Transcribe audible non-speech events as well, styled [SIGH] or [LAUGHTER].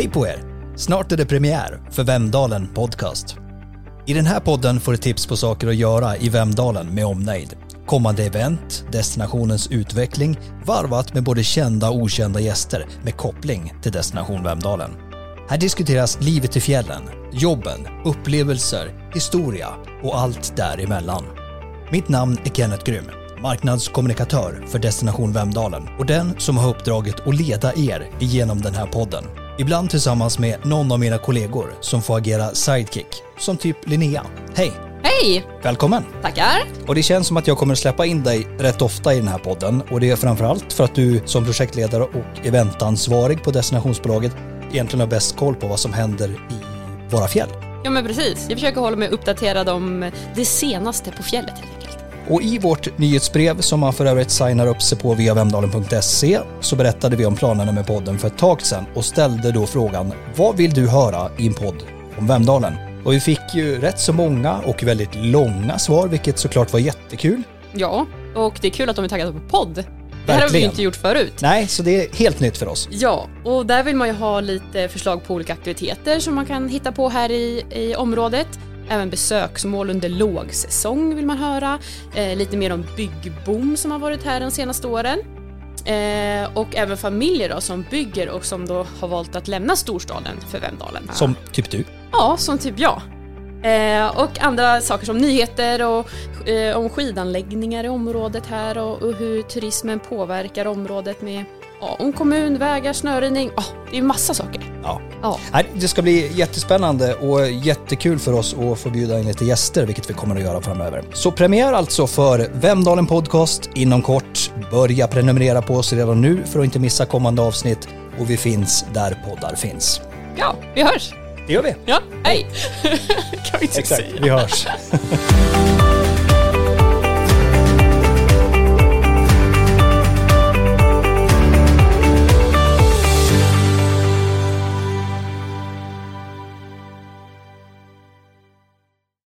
Hej på er! Snart är det premiär för Vemdalen Podcast. I den här podden får du tips på saker att göra i Vemdalen med omnejd. Kommande event, destinationens utveckling, varvat med både kända och okända gäster med koppling till Destination Vemdalen. Här diskuteras livet i fjällen, jobben, upplevelser, historia och allt däremellan. Mitt namn är Kenneth Grym, marknadskommunikatör för Destination Vemdalen och den som har uppdraget att leda er igenom den här podden. Ibland tillsammans med någon av mina kollegor som får agera sidekick, som typ Linnea. Hej! Hej! Välkommen! Tackar! Och det känns som att jag kommer släppa in dig rätt ofta i den här podden och det är framförallt för att du som projektledare och eventansvarig på destinationsbolaget egentligen har bäst koll på vad som händer i våra fjäll. Ja men precis, jag försöker hålla mig uppdaterad om det senaste på fjället. Och i vårt nyhetsbrev som man för övrigt signar upp sig på via vemdalen.se så berättade vi om planerna med podden för ett tag sedan och ställde då frågan vad vill du höra i en podd om Vemdalen? Och vi fick ju rätt så många och väldigt långa svar vilket såklart var jättekul. Ja, och det är kul att de är taggade på podd. Det här har vi ju inte gjort förut. Nej, så det är helt nytt för oss. Ja, och där vill man ju ha lite förslag på olika aktiviteter som man kan hitta på här i, i området. Även besöksmål under lågsäsong vill man höra. Eh, lite mer om byggboom som har varit här de senaste åren. Eh, och även familjer då, som bygger och som då har valt att lämna storstaden för Vemdalen. Som typ du. Ja, som typ jag. Eh, och andra saker som nyheter och eh, om skidanläggningar i området här och, och hur turismen påverkar området med ja, om kommun, vägar, snöröjning. Ja, det är massa saker. Ja. Ja. Det ska bli jättespännande och jättekul för oss att få bjuda in lite gäster, vilket vi kommer att göra framöver. Så premiär alltså för Vemdalen Podcast inom kort. Börja prenumerera på oss redan nu för att inte missa kommande avsnitt och vi finns där poddar finns. ja, vi hörs. Det gör vi. Ja, hej! kan vi inte Exakt, säga. vi hörs. [LAUGHS]